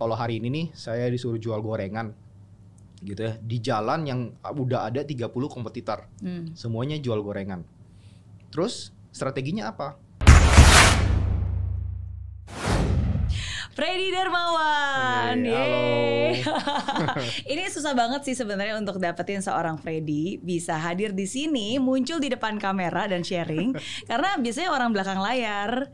kalau hari ini nih saya disuruh jual gorengan gitu ya di jalan yang udah ada 30 kompetitor Hmm. semuanya jual gorengan terus strateginya apa Freddy Darmawan. Hey, Yeay. Ini susah banget sih sebenarnya untuk dapetin seorang Freddy bisa hadir di sini, muncul di depan kamera dan sharing karena biasanya orang belakang layar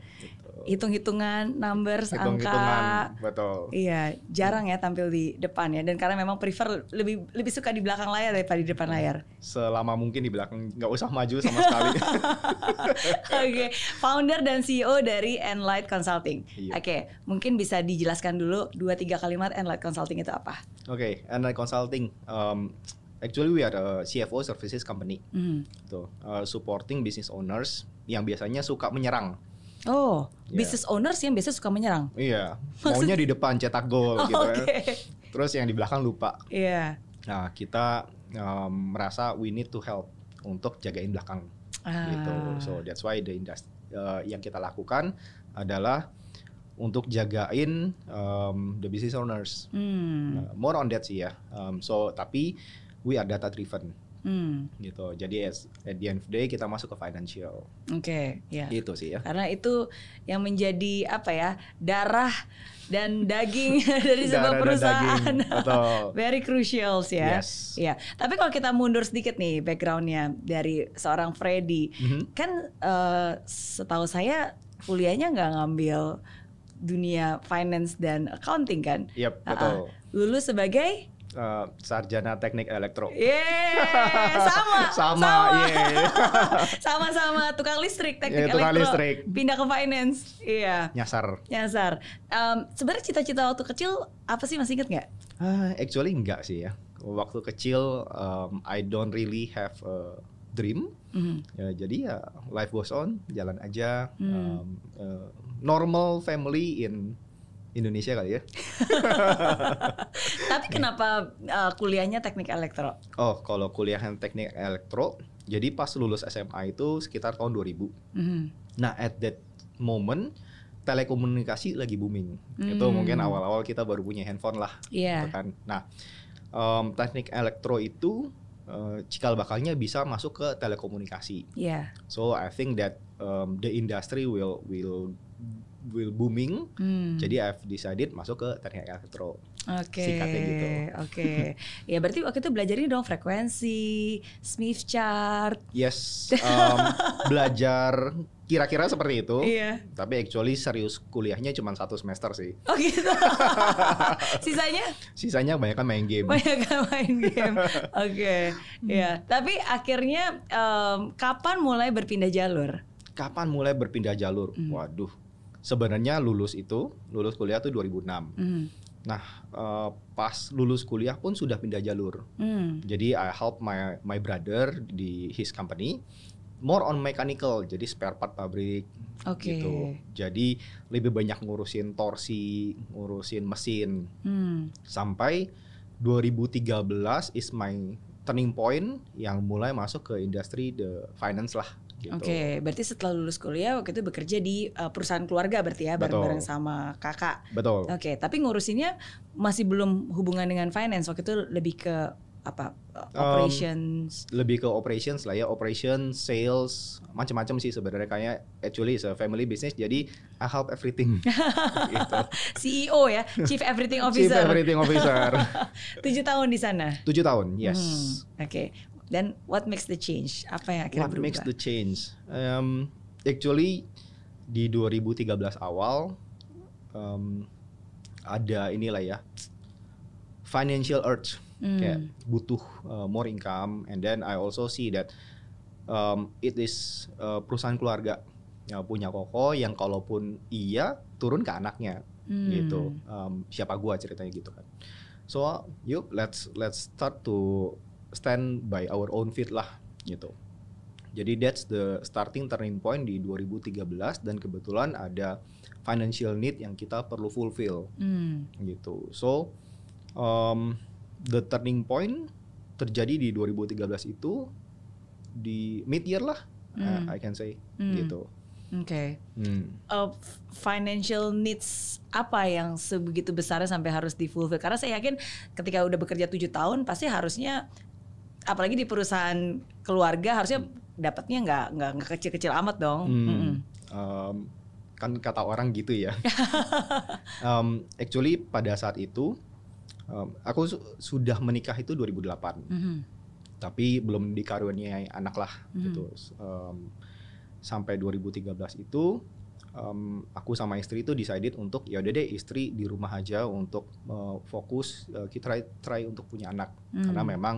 hitung-hitungan, numbers, angka. hitung-hitungan betul Iya, jarang ya tampil di depan ya dan karena memang prefer lebih lebih suka di belakang layar daripada di depan layar. selama mungkin di belakang nggak usah maju sama sekali Oke, founder dan CEO dari Enlight Consulting. Iya. Oke, mungkin bisa dijelaskan dulu dua tiga kalimat Enlight Consulting itu apa? Oke, and like consulting. Um, actually we are a CFO services company, Hmm. tuh uh, supporting business owners yang biasanya suka menyerang. Oh, Iya. business owners yang biasa suka menyerang. Iya, maunya di depan cetak gol gitu. Oke. ya. Terus yang di belakang lupa. Iya. Nah, kita um, merasa we need to help untuk jagain belakang gitu. Ah. So that's why the industry yang kita lakukan adalah untuk jagain um, the business owners. Hmm. Uh, more on that sih ya. Um, so tapi we are data driven. Hmm. gitu jadi as, at the end of the day kita masuk ke financial Oke, ya. itu sih ya Karena itu yang menjadi apa ya darah dan daging dari sebuah Darah perusahaan. betul. Very crucial ya. Yes. Iya. Tapi kalau kita mundur sedikit nih backgroundnya dari seorang Freddy, Mhm. kan eh, setahu saya kuliahnya nggak ngambil dunia finance dan accounting kan? Yep, betul. Lulus sebagai Uh, sarjana teknik elektro Yeay, sama, Sama, yeah. sama-sama tukang listrik, teknik Iya, tukang elektro, listrik. pindah ke finance, iya, nyasar nyasar. Em, Sebenarnya cita-cita waktu kecil apa sih masih inget nggak? Ah, actually enggak sih ya waktu kecil um, I don't really have a dream Mhm. ya jadi ya life goes on jalan aja Hmm. um, uh, normal family in Indonesia kali ya Tapi kenapa eh, kuliahnya teknik elektro? oh kalau kuliah yang teknik elektro jadi pas lulus SMA itu sekitar tahun 2000 Mhm. Nah, at that moment telekomunikasi lagi booming. Itu Hmm. mungkin awal-awal kita baru punya handphone lah, Iya. gitu kan. Nah, em, teknik elektro itu eh, cikal bakalnya bisa masuk ke telekomunikasi. Iya. So I think that um, the industry will will will booming. Hmm. Jadi I've decided masuk ke teknik elektro. Oke, Singkatnya gitu. oke. ya berarti waktu itu belajar ini dong frekuensi, Smith chart. Yes, em, belajar kira-kira seperti itu. Iya. Tapi actually serius kuliahnya cuma satu semester sih. Oh gitu. Sisanya Sisanya banyak kan main game. banyak kan main game. Oke, ya. Tapi akhirnya em, kapan mulai berpindah jalur? Kapan mulai berpindah jalur? Hmm. Waduh. Sebenarnya lulus itu, lulus kuliah tuh 2006. Hmm. Nah, eh, pas lulus kuliah pun sudah pindah jalur. Hmm. Jadi I help my my brother di his company more on mechanical, jadi spare part pabrik Oke. gitu. Jadi lebih banyak ngurusin torsi, ngurusin mesin. Hmm. Sampai 2013 is my turning point yang mulai masuk ke industri the finance lah gitu. Oke, berarti setelah lulus kuliah waktu itu bekerja di uh, perusahaan keluarga berarti ya bareng-bareng sama kakak. Betul. Oke, tapi ngurusinnya masih belum hubungan dengan finance waktu itu lebih ke apa uh, Um, operations. lebih ke operations lah ya, operation, sales, macam-macam sih sebenarnya kayak actually it's a family business jadi I help everything. gitu. CEO ya, Chief Everything Chief Officer. everything officer. Tujuh tahun di sana. Tujuh tahun, yes. Hmm, Oke. Dan what makes the change? Apa yang akhirnya What berubah? makes the change? Um, actually di 2013 awal um, ada inilah ya financial urge Hmm. kayak butuh uh, more income and then I also see that um, it is uh, perusahaan keluarga yang punya koko yang kalaupun iya turun ke anaknya Hmm. gitu Um, siapa gua ceritanya gitu kan so yuk let's let's start to stand by our own feet lah gitu jadi that's the starting turning point di 2013 dan kebetulan ada financial need yang kita perlu fulfill Hmm. gitu. So um, the turning point terjadi di 2013 itu di mid year lah Hmm. I can say Hmm. gitu. Oke. Hmm. Uh, financial needs apa yang sebegitu besarnya sampai harus difulfill? Karena saya yakin ketika udah bekerja tujuh tahun pasti harusnya apalagi di perusahaan keluarga harusnya dapatnya nggak nggak nggak kecil-kecil amat dong. Hmm. Mm-mm. Um, kan kata orang gitu ya. um, actually pada saat itu um, aku su- sudah menikah itu 2008, Mhm. tapi belum dikaruniai anak lah Mhm. gitu. Um, sampai 2013 itu um, aku sama istri itu decided untuk ya udah deh istri di rumah aja untuk uh, fokus uh, kita try try untuk punya anak Hmm. karena memang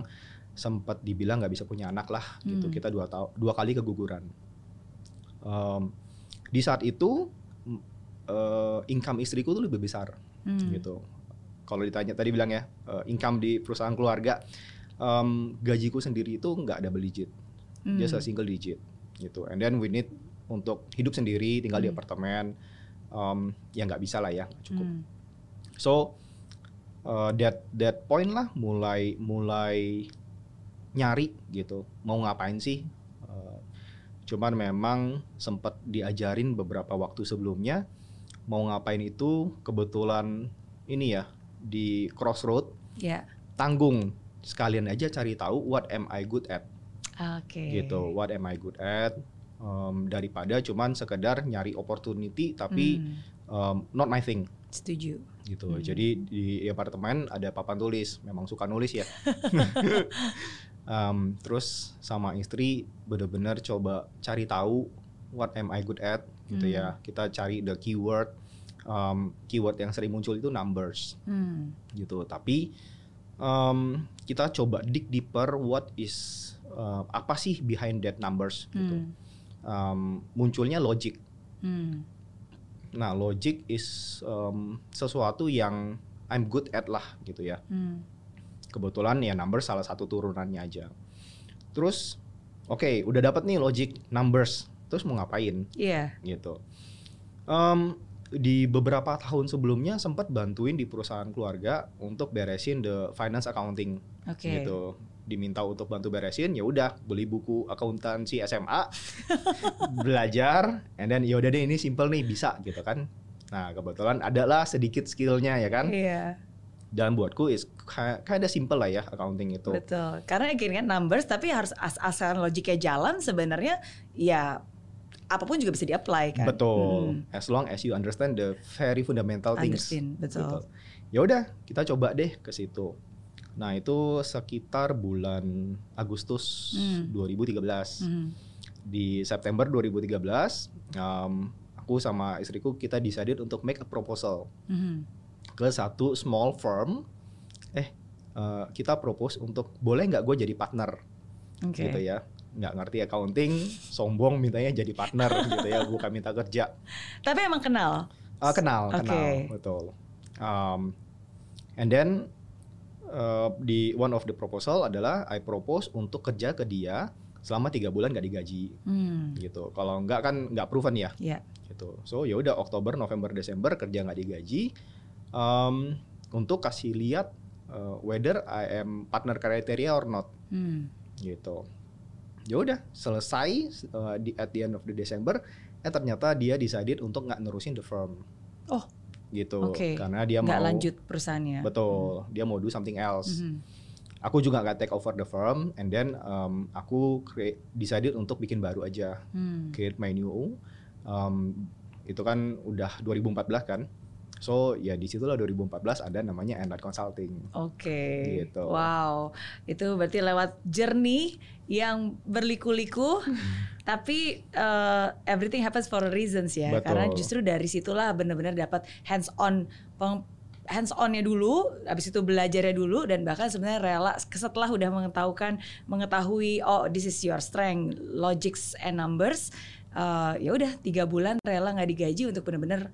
sempat dibilang nggak bisa punya anak lah gitu Hmm. kita dua tahun dua kali keguguran Em, di saat itu eh, income istriku tuh lebih besar Hmm. gitu kalau ditanya tadi bilang ya eh, income di perusahaan keluarga em, gajiku sendiri itu nggak double digit Hmm. just a single digit gitu and then we need untuk hidup sendiri tinggal di Hmm. apartemen em, ya nggak bisa lah ya cukup Hmm. So uh, that that point lah mulai mulai nyari gitu mau ngapain sih? Uh, cuman memang sempat diajarin beberapa waktu sebelumnya mau ngapain itu kebetulan ini ya di crossroad Ya. tanggung sekalian aja cari tahu what am I good at Oke. gitu what am I good at Um, daripada cuman sekedar nyari opportunity tapi Hmm. um, not my thing Setuju. gitu. Hmm. Jadi di apartemen ada papan tulis, memang suka nulis ya. Em, terus sama istri bener-bener coba cari tahu what am I good at gitu Hmm. ya. Kita cari the keyword, Em, keyword yang sering muncul itu numbers Hmm. gitu. Tapi em, kita coba dig deeper what is eh, apa sih behind that numbers gitu. Hmm. Em, munculnya logic. Hmm. Nah, logic is um, sesuatu yang I'm good at lah gitu ya. Hmm. Kebetulan ya number salah satu turunannya aja. Terus, oke, udah dapat nih logic numbers. Terus mau ngapain Iya. gitu? Em, di beberapa tahun sebelumnya sempat bantuin di perusahaan keluarga untuk beresin the finance accounting Oke. gitu. Diminta untuk bantu beresin, ya udah beli buku akuntansi SMA, belajar, and then ya udah deh ini simple nih bisa gitu kan. Nah kebetulan adalah sedikit skillnya ya kan. Iya. Dan buatku is of simple lah ya accounting itu. Betul. Karena again kan numbers tapi harus as asalan logiknya jalan sebenarnya ya apa pun juga bisa di-apply kan. Betul. Hmm. As long as you understand the very fundamental things. Understand, betul. Ya udah, kita coba deh ke situ. Nah, itu sekitar bulan Agustus Hmm. 2013. Hmm. Di September 2013, um, aku sama istriku kita decided untuk make a proposal Hmm. Ke satu small firm. Eh, uh, kita propose untuk boleh nggak gue jadi partner Oke. gitu ya. Nggak ngerti accounting, sombong mintanya jadi partner gitu ya, bukan minta kerja. Tapi emang kenal. Uh, kenal, Oke. kenal, betul. Um, and then uh, di one of the proposal adalah I propose untuk kerja ke dia selama tiga bulan gak digaji Hmm. gitu. Kalau enggak kan nggak proven ya Ya. gitu. So ya udah Oktober, November, Desember kerja nggak digaji um, untuk kasih lihat uh, whether I am partner criteria or not Hmm. gitu. Ya udah selesai uh, di at the end of the December, eh ternyata dia decided untuk nggak nerusin the firm. Oh, gitu. oke. Karena dia Nggak mau lanjut perusahaannya. betul, dia mau do something else. Mhm. Aku juga nggak take over the firm, and then um, aku create, decided untuk bikin baru aja, Hmm. create my new. Um, itu kan udah 2014 kan. So ya di situlah 2014 ada namanya Enlight Consulting. Oke. Gitu. Wow. Itu berarti lewat journey yang berliku-liku Hmm. tapi uh, everything happens for a reasons ya. Betul. Karena justru dari situlah benar-benar dapat hands on hands onnya dulu, habis itu belajarnya dulu dan bahkan sebenarnya rela setelah udah mengetahukan mengetahui oh this is your strength, logics and numbers, uh, ya udah tiga bulan rela nggak digaji untuk benar-benar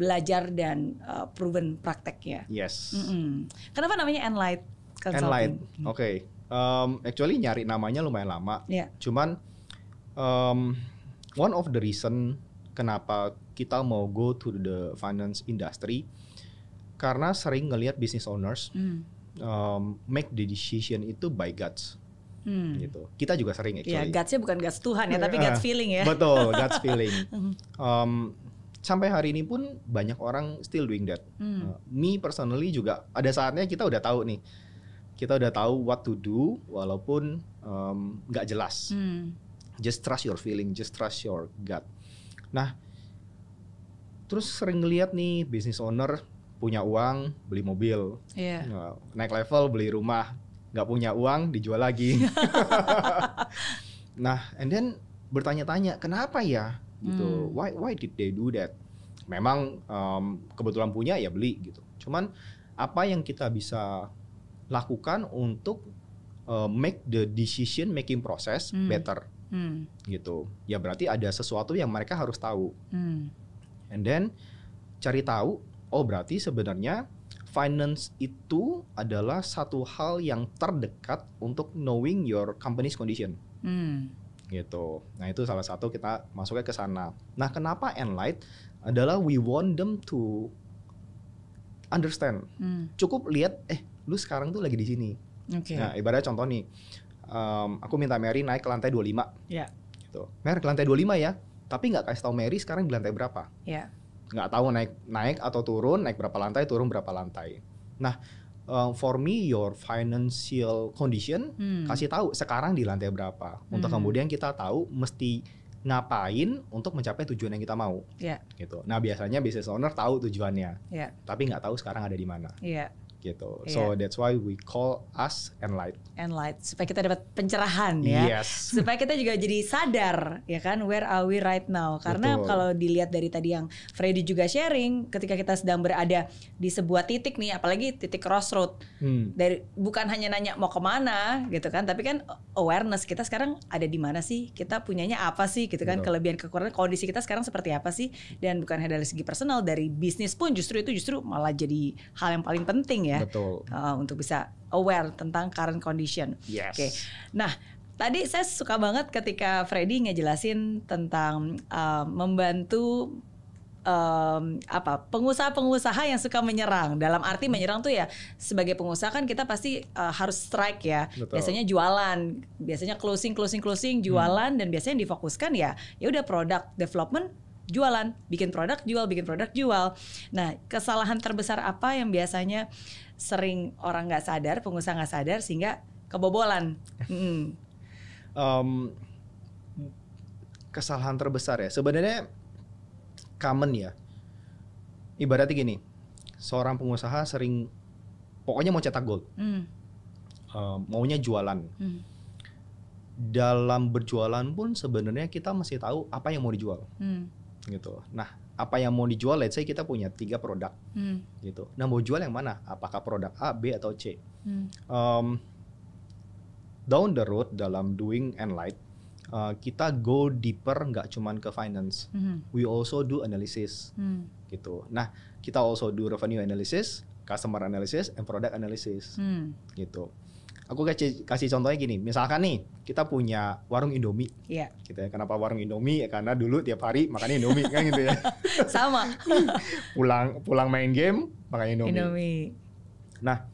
belajar dan uh, proven prakteknya. Yes. Mm-mm. Kenapa namanya Enlight Enlight. Consulting? Oke. Um, actually nyari namanya lumayan lama. Ya. Cuman um, one of the reason kenapa kita mau go to the finance industry karena sering ngelihat business owners Hmm. um, make the decision itu by guts. Hmm. gitu. Kita juga sering Ya, actually. gutsnya bukan guts Tuhan ya, tapi guts Ah, feeling ya. Betul, God's feeling. Um, sampai hari ini pun banyak orang still doing that. Hmm. Uh, me personally juga ada saatnya kita udah tahu nih, kita udah tahu what to do walaupun um, nggak jelas. Hmm. Just trust your feeling, just trust your gut. Nah, terus sering ngeliat nih business owner punya uang beli mobil, Iya. uh, naik level beli rumah, nggak punya uang dijual lagi. nah, and then bertanya-tanya kenapa ya gitu, Hmm. why why did they do that? Memang um, kebetulan punya ya beli gitu. Cuman apa yang kita bisa lakukan untuk uh, make the decision making process Hmm. better Hmm. gitu. Ya berarti ada sesuatu yang mereka harus tahu. Hmm. And then cari tahu, oh berarti sebenarnya finance itu adalah satu hal yang terdekat untuk knowing your company's condition Hmm. Gitu. Nah itu salah satu kita masuknya ke sana. Nah kenapa Enlight adalah we want them to understand. Hmm. Cukup lihat, eh lu sekarang tuh lagi di sini. Oke. Nah ibaratnya contoh nih, um, aku minta Mary naik ke lantai 25 Ya. gitu. Mary ke lantai 25 ya, tapi nggak kasih tahu Mary sekarang di lantai berapa. Ya. nggak tahu naik naik atau turun naik berapa lantai turun berapa lantai nah uh, for me your financial condition Hmm. kasih tahu sekarang di lantai berapa untuk Hmm. kemudian kita tahu mesti ngapain untuk mencapai tujuan yang kita mau Ya. gitu nah biasanya business owner tahu tujuannya Ya. tapi nggak tahu sekarang ada di mana Iya. Gitu. Iya. so that's why we call us Enlight. And light supaya kita dapat pencerahan ya. yes. Supaya kita juga jadi sadar ya kan? Where are we right now? Karena Betul. kalau dilihat dari tadi yang Freddy juga sharing ketika kita sedang berada di sebuah titik nih apalagi titik crossroad. Hmm, dari bukan hanya nanya mau ke mana gitu kan? Tapi kan awareness kita sekarang ada di mana sih? Kita punyanya apa sih? Gitu kan? Betul. kelebihan kekurangan kondisi kita sekarang seperti apa sih? Dan bukan hanya dari segi personal dari bisnis pun justru itu justru malah jadi hal yang paling penting ya betul uh, untuk bisa aware tentang current condition yes Oke. Nah, tadi saya suka banget ketika Freddy ngejelasin tentang uh, membantu um, apa pengusaha-pengusaha yang suka menyerang. Dalam arti menyerang tuh ya sebagai pengusaha kan kita pasti uh, harus strike ya. Betul. Biasanya jualan, biasanya closing closing closing jualan dan biasanya yang difokuskan ya ya udah product development jualan, bikin produk jual, bikin produk jual. Nah, kesalahan terbesar apa yang biasanya sering orang nggak sadar, pengusaha nggak sadar sehingga kebobolan. Hmm. um, kesalahan terbesar ya sebenarnya common ya ibaratnya gini seorang pengusaha sering pokoknya mau cetak gold Hmm. um, maunya jualan Hmm. dalam berjualan pun sebenarnya kita masih tahu apa yang mau dijual Hmm. Gitu nah apa yang mau dijual let's say kita punya tiga produk Hmm. gitu nah mau jual yang mana apakah produk A B atau C Hmm. um, down the road dalam doing Enlight uh, kita go deeper nggak cuman ke finance Hmm. we also do analysis Hmm. gitu nah kita also do revenue analysis customer analysis and product analysis Hmm. gitu aku kasih kasih contohnya gini misalkan nih kita punya warung Indomie Iya, gitu ya kenapa warung Indomie ya karena dulu tiap hari makannya Indomie kan gitu ya sama. pulang pulang main game makan Indomie. Indomie. nah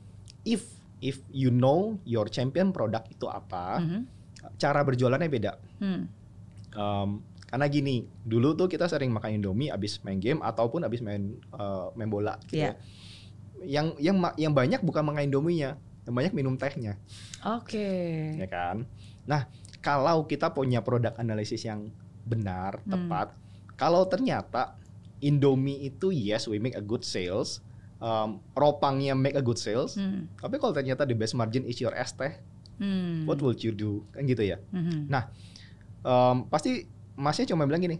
if if you know your champion product itu apa Mhm. cara berjualannya beda Hmm. Um, karena gini dulu tuh kita sering makan Indomie abis main game ataupun abis main uh, main bola gitu Iya. ya. yang yang yang banyak bukan makan Indominya banyak minum tehnya Oke. ya kan nah kalau kita punya produk analisis yang benar Hmm. tepat kalau ternyata Indomie itu yes we make a good sales um, ropangnya make a good sales Hmm. tapi kalau ternyata the best margin is your es teh Hmm. what would you do kan gitu ya Mhm. um, pasti masnya cuma bilang gini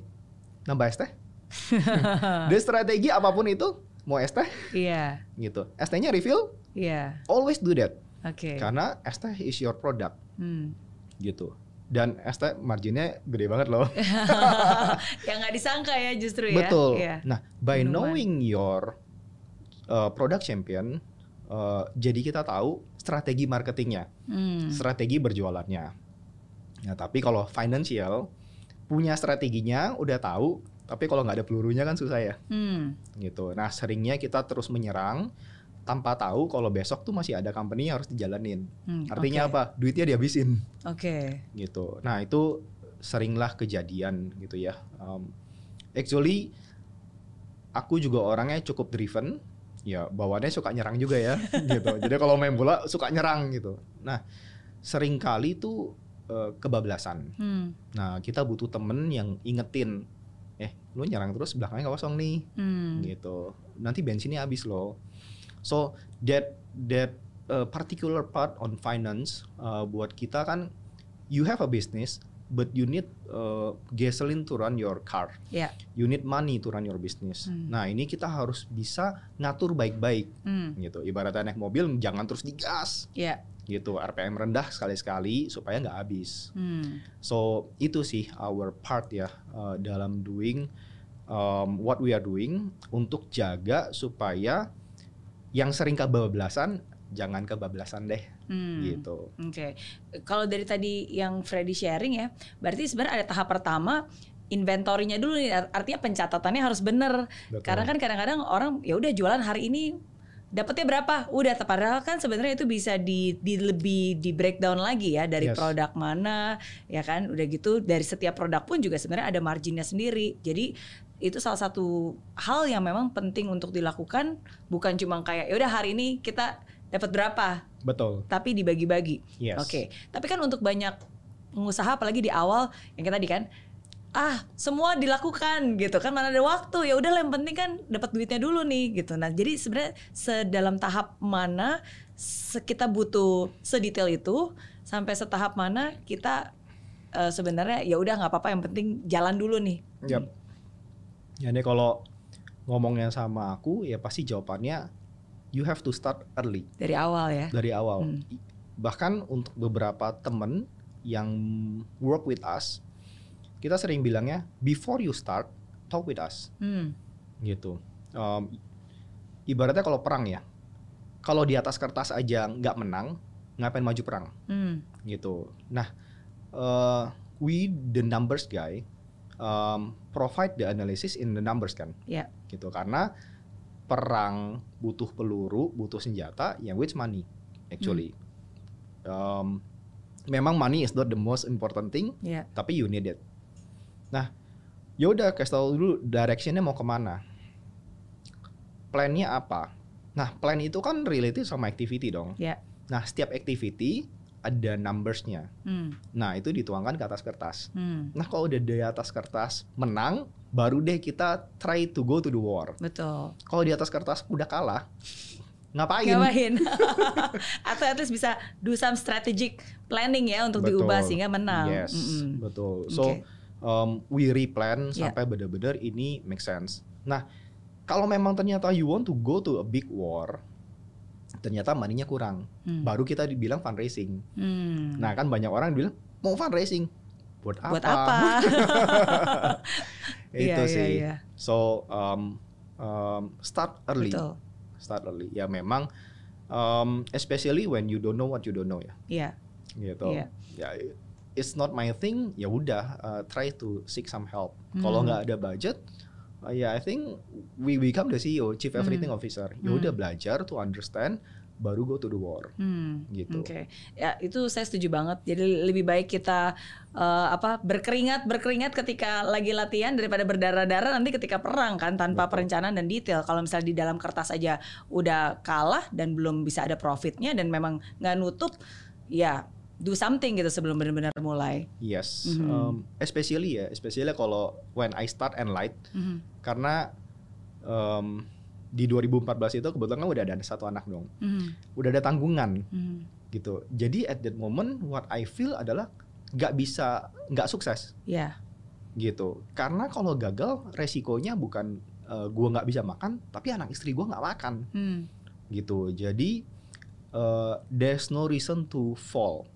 nambah es teh Dari strategi apa pun itu mau es teh Iya, gitu es tehnya refill iya. always do that Oke. karena es teh is your product Hmm. gitu dan es teh marginnya gede banget loh yang nggak disangka ya justru ya. betul Iya. nah by Minuman. knowing your uh, product champion uh, jadi kita tahu strategi marketingnya Hmm. strategi berjualannya nah tapi kalau financial punya strateginya udah tahu tapi kalau nggak ada pelurunya kan susah ya Hmm. gitu. Nah seringnya kita terus menyerang tanpa tahu kalau besok tuh masih ada company yang harus dijalanin. Hmm, Artinya oke. apa? Duitnya dihabisin Oke. gitu. Nah itu seringlah kejadian gitu ya. Um, actually aku juga orangnya cukup driven. Ya bawaannya suka nyerang juga ya gitu. Jadi kalau main bola suka nyerang gitu. Nah sering kali tuh eh, kebablasan. Hmm. Nah kita butuh temen yang ingetin. Eh lu nyerang terus belakangnya kosong nih Hmm. gitu. Nanti bensinnya habis loh. So that that uh, particular part on finance uh, buat kita kan you have a business but you need uh, gasoline to run your car. Ya. You need money to run your business. Hmm. Nah, ini kita harus bisa ngatur baik-baik Hmm. gitu. Ibaratnya naik mobil jangan terus digas Ya. gitu. RPM rendah sekali-sekali supaya nggak habis. Hmm. So itu sih our part ya uh, dalam doing um, what we are doing untuk jaga supaya yang sering kebablasan jangan kebablasan deh Hmm. gitu. Oke, kalau dari tadi yang Freddy sharing ya, berarti sebenarnya ada tahap pertama inventorinya dulu nih, art- artinya pencatatannya harus bener. Betul. Karena kan kadang-kadang orang ya udah jualan hari ini dapatnya berapa? Udah, padahal kan sebenarnya itu bisa di, di lebih di breakdown lagi ya dari Yes. produk mana, ya kan? Udah gitu dari setiap produk pun juga sebenarnya ada marginnya sendiri. Jadi itu salah satu hal yang memang penting untuk dilakukan, bukan cuma kayak ya udah hari ini kita dapat berapa, Betul. tapi dibagi-bagi. Yes. Oke, tapi kan untuk banyak pengusaha apalagi di awal yang kita tadi kan ah semua dilakukan gitu kan mana ada waktu ya udah yang penting kan dapat duitnya dulu nih gitu. Nah, jadi sebenarnya sedalam tahap mana kita butuh sedetail itu sampai setahap mana kita eh, sebenarnya ya udah nggak apa-apa yang penting jalan dulu nih. Yap. Jadi kalau ngomongnya sama aku ya pasti jawabannya you have to start early Dari awal ya. dari awal. Hmm. Bahkan untuk beberapa temen yang work with us, kita sering bilangnya before you start talk with us. Hmm. gitu. Um, ibaratnya kalau perang ya, kalau di atas kertas aja nggak menang, ngapain maju perang Hmm. gitu. Nah, uh, we the numbers guy um, provide the analysis in the numbers kan, Ya. gitu. Karena perang butuh peluru, butuh senjata, yang which money actually. Um, memang money is not the most important thing, Ya. tapi you need it. Nah, ya udah kasih tahu dulu directionnya mau ke mana, plannya apa. Nah, plan itu kan related sama activity dong. Ya. Nah, setiap activity ada numbersnya. Hmm. Nah, itu dituangkan ke atas kertas. Hmm. Nah, kalau udah di atas kertas menang, baru deh kita try to go to the war. Betul. Kalau di atas kertas udah kalah, ngapain? ngapain atau at least bisa do some strategic planning ya untuk Betul. diubah sehingga menang Yes, Mm-mm. betul. So Oke. um, we replan Yeah. sampai benar-benar ini make sense. Nah, kalau memang ternyata you want to go to a big war, ternyata money-nya kurang, Hmm. baru kita dibilang fundraising. Hmm. Nah, kan banyak orang bilang mau fundraising buat apa? buat apa Itu Iya, iya, sih. iya. So um, um, start early, betul start early. Ya memang, um, especially when you don't know what you don't know ya, Iya. gitu. Iya. Ya, it's not my thing. Ya udah, uh, try to seek some help. Kalau Hmm. nggak ada budget, uh, ya I think we become the CEO, Chief Everything Hmm. Officer. Ya Hmm. udah belajar to understand, baru go to the war, Hmm. gitu. Oke, ya itu saya setuju banget. Jadi lebih baik kita eh, apa berkeringat berkeringat ketika lagi latihan daripada berdarah-darah nanti ketika perang kan tanpa Betul. perencanaan dan detail. Kalau misalnya di dalam kertas aja udah kalah dan belum bisa ada profitnya dan memang nggak nutup, ya do something gitu sebelum benar-benar mulai. Yes, Mhm. um, especially ya, especially kalau when I start and light, Mhm. karena um, di 2014 itu kebetulan kan udah ada satu anak dong, Mhm. udah ada tanggungan Mhm. gitu. Jadi at that moment what I feel adalah nggak bisa nggak sukses Ya, gitu. Karena kalau gagal resikonya bukan uh, gua nggak bisa makan, tapi anak istri gua nggak makan Hmm. gitu. Jadi uh, there's no reason to fall,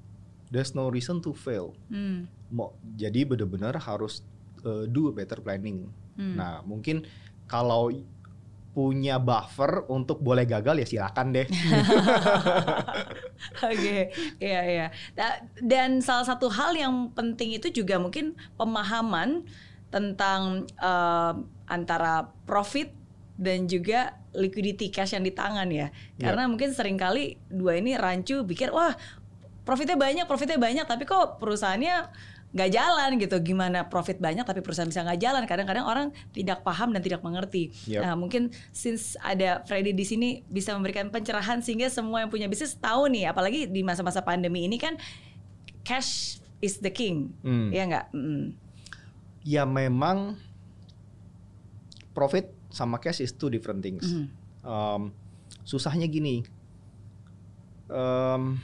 there's no reason to fail. Hmm. Mau jadi benar-benar harus uh, do a better planning. Hmm. Nah, mungkin kalau punya buffer untuk boleh gagal ya silakan deh. Oke, iya iya. Da- Dan salah satu hal yang penting itu juga mungkin pemahaman tentang eh, antara profit dan juga liquidity cash yang di tangan ya. Ya. Karena mungkin sering kali dua ini rancu pikir wah profitnya banyak, profitnya banyak, tapi kok perusahaannya nggak jalan gitu. Gimana profit banyak tapi perusahaan bisa nggak jalan? Kadang-kadang orang tidak paham dan tidak mengerti. Yep. Nah mungkin since ada Freddy di sini bisa memberikan pencerahan sehingga semua yang punya bisnis tahu nih, apalagi di masa-masa pandemi ini kan cash is the king, Hmm. ya nggak? Mm. Ya memang profit sama cash is two different things. Mhm. Um, susahnya gini, um,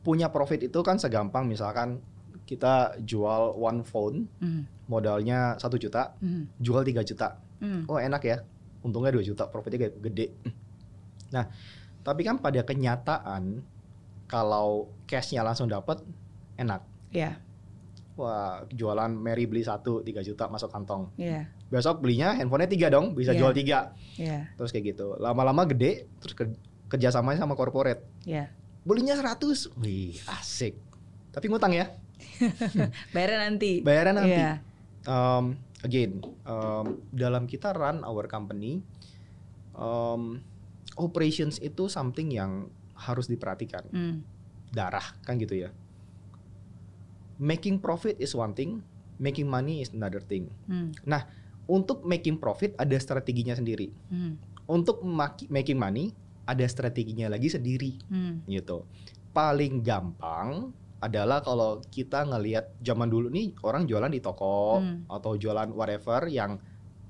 punya profit itu kan segampang misalkan kita jual one phone Mhm. modalnya satu juta, Mhm. jual 3 juta. Mhm. Oh enak ya, untungnya 2 juta, profitnya gede-. Nah, tapi kan pada kenyataan kalau cashnya langsung dapat enak. Ya, Wah, jualan Mary beli satu 3 juta masuk kantong. ya, Besok belinya handphonenya tiga dong, bisa Iya. jual tiga. ya, Terus kayak gitu. Lama-lama gede, terus ke, kerjasamanya sama corporate. ya. Belinya 100, wih asik. Tapi ngutang ya, Bayarnya nanti. bayaran nanti. Iya. Um, again, um, dalam kita run our company, um, operations itu something yang harus diperhatikan. Hmm. Darah kan gitu ya. Making profit is one thing, making money is another thing. Hmm. Untuk making profit ada strateginya sendiri. Hmm. Untuk maki- making money ada strateginya lagi sendiri Hmm. gitu. Paling gampang adalah kalau kita ngelihat zaman dulu nih orang jualan di toko Hmm. atau jualan whatever yang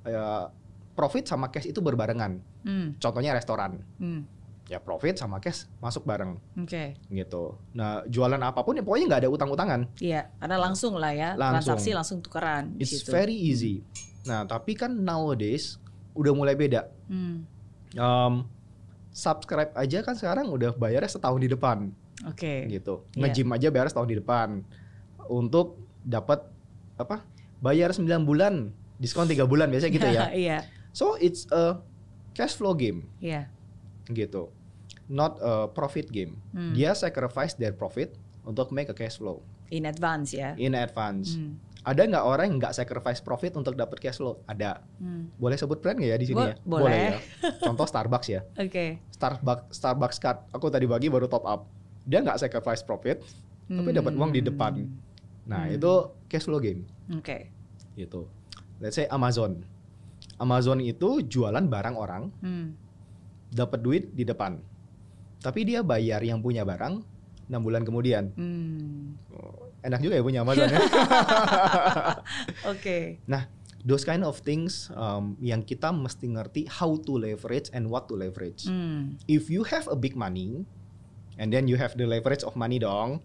eh, profit sama cash itu berbarengan. Hmm. Contohnya restoran. Hmm. Ya profit sama cash masuk bareng Oke. gitu. Nah, jualan apa pun ya pokoknya nggak ada utang-utangan. Iya, karena langsung lah ya, Langsung. transaksi langsung tukeran It's situ. very easy. Nah, tapi kan nowadays udah mulai beda. Hmm. Um, subscribe aja kan sekarang udah bayarnya setahun di depan Oke. gitu. Iya. Nge-gym aja bayar setahun di depan. Untuk dapat apa? Bayar 9 bulan, diskon 3 bulan biasanya gitu ya. Iya, So it's a cash flow game iya. gitu. Not a profit game. Hmm. Dia sacrifice their profit untuk make a cash flow In advance ya. in advance. Hmm. Ada nggak orang yang nggak sacrifice profit untuk dapat cash flow? Ada. Hmm. Boleh sebut brand nggak ya di sini Bo- ya? boleh. ya. Contoh Starbucks ya. Oke. Starbucks Starbucks card. Aku tadi pagi baru top up. Dia nggak sacrifice profit, tapi dapat uang di depan. Nah Hmm. itu cash flow game Oke. gitu. Let's say Amazon. Amazon itu jualan barang orang, Hmm. dapat duit di depan. Tapi dia bayar yang punya barang 6 bulan kemudian. Hmm. Oh, Enak juga ya punya Amazon ya. Oke. Those kind of things um, yang kita mesti ngerti how to leverage and what to leverage. Hmm. If you have a big money and then you have the leverage of money dong.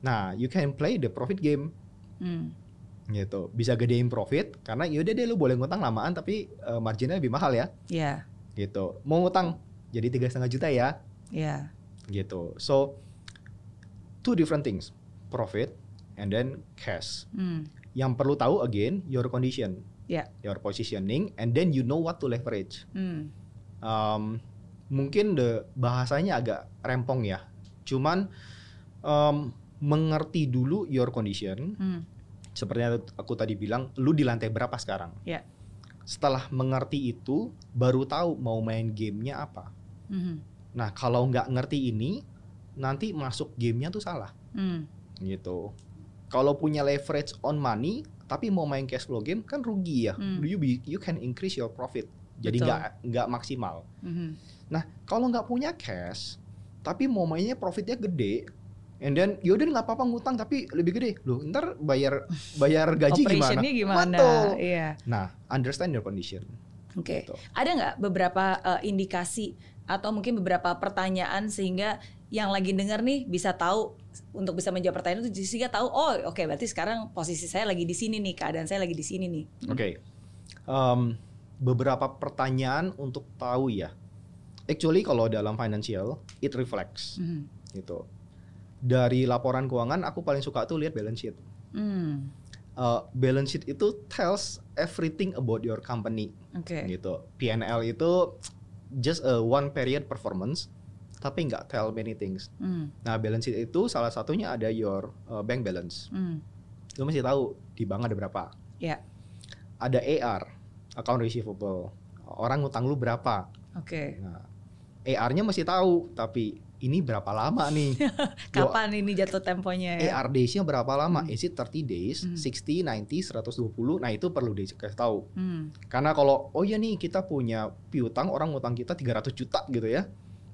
Nah, you can play the profit game Hmm. gitu. Bisa gedein profit karena yaudah deh lu boleh ngutang lamaan tapi uh, marginnya lebih mahal ya Ya. gitu. Mau ngutang jadi tiga setengah juta ya Ya. gitu. So two different things, profit and then cash. Hmm. Yang perlu tahu again your condition, Ya. your positioning, and then you know what to leverage. Hmm. Um, mungkin the bahasanya agak rempong ya, cuman um, mengerti dulu your condition. Hmm. Seperti yang aku tadi bilang, lu di lantai berapa sekarang? Ya. Setelah mengerti itu, baru tahu mau main gamenya apa. Hmm. Nah kalau nggak ngerti ini, nanti masuk gamenya tuh salah. Hmm. gitu. Kalau punya leverage on money, tapi mau main cash flow game kan rugi ya. Hmm. You be- you can increase your profit. Jadi nggak nggak maksimal. Hmm. Nah kalau nggak punya cash, tapi mau mainnya profitnya gede, and then yaudah nggak apa-apa ngutang tapi lebih gede. Loh ntar bayar bayar gaji gimana? Gimana? Iya. Nah understand your condition. Oke. Gitu. Ada nggak beberapa eh, indikasi atau mungkin beberapa pertanyaan sehingga yang lagi denger nih bisa tahu untuk bisa menjawab pertanyaan itu sehingga tahu oh oke berarti sekarang posisi saya lagi di sini nih keadaan saya lagi di sini nih. Oke. Um, beberapa pertanyaan untuk tahu ya. Actually kalau dalam financial it reflects Hmm. gitu. Dari laporan keuangan aku paling suka tuh lihat balance sheet. Hmm. Uh, balance sheet itu tells everything about your company Oke. gitu. P&L itu just a one period performance tapi nggak tell many things. Hmm. Nah balance sheet itu salah satunya ada your uh, bank balance. Hmm. Lu mesti tahu di bank ada berapa. Ya. Ada AR, account receivable. orang ngutang lu berapa. Oke. Nah, AR-nya masih tahu, tapi ini berapa lama nih? Kapan ini jatuh temponya ya? AR days-nya berapa lama? Hmm. Is it 30 days, Hmm. 60, 90, 120? Nah, itu perlu dikasih tahu. Hmm. Karena kalau oh ya nih kita punya piutang orang ngutang kita 300 juta gitu ya.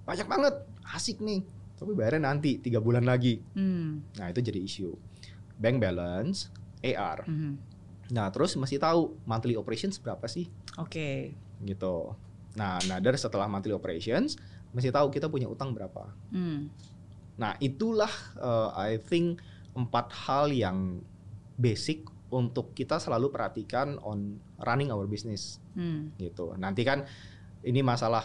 Banyak banget. Asik nih. Tapi bayarnya nanti tiga bulan lagi. Hmm. Nah, itu jadi isu. Bank balance, AR. Mhm. Nah, terus masih tahu monthly operations berapa sih Oke. gitu. Nah, another setelah monthly operations masih tahu kita punya utang berapa. Hmm. Nah, itulah uh, I think empat hal yang basic untuk kita selalu perhatikan on running our business Hmm. gitu. Nanti kan ini masalah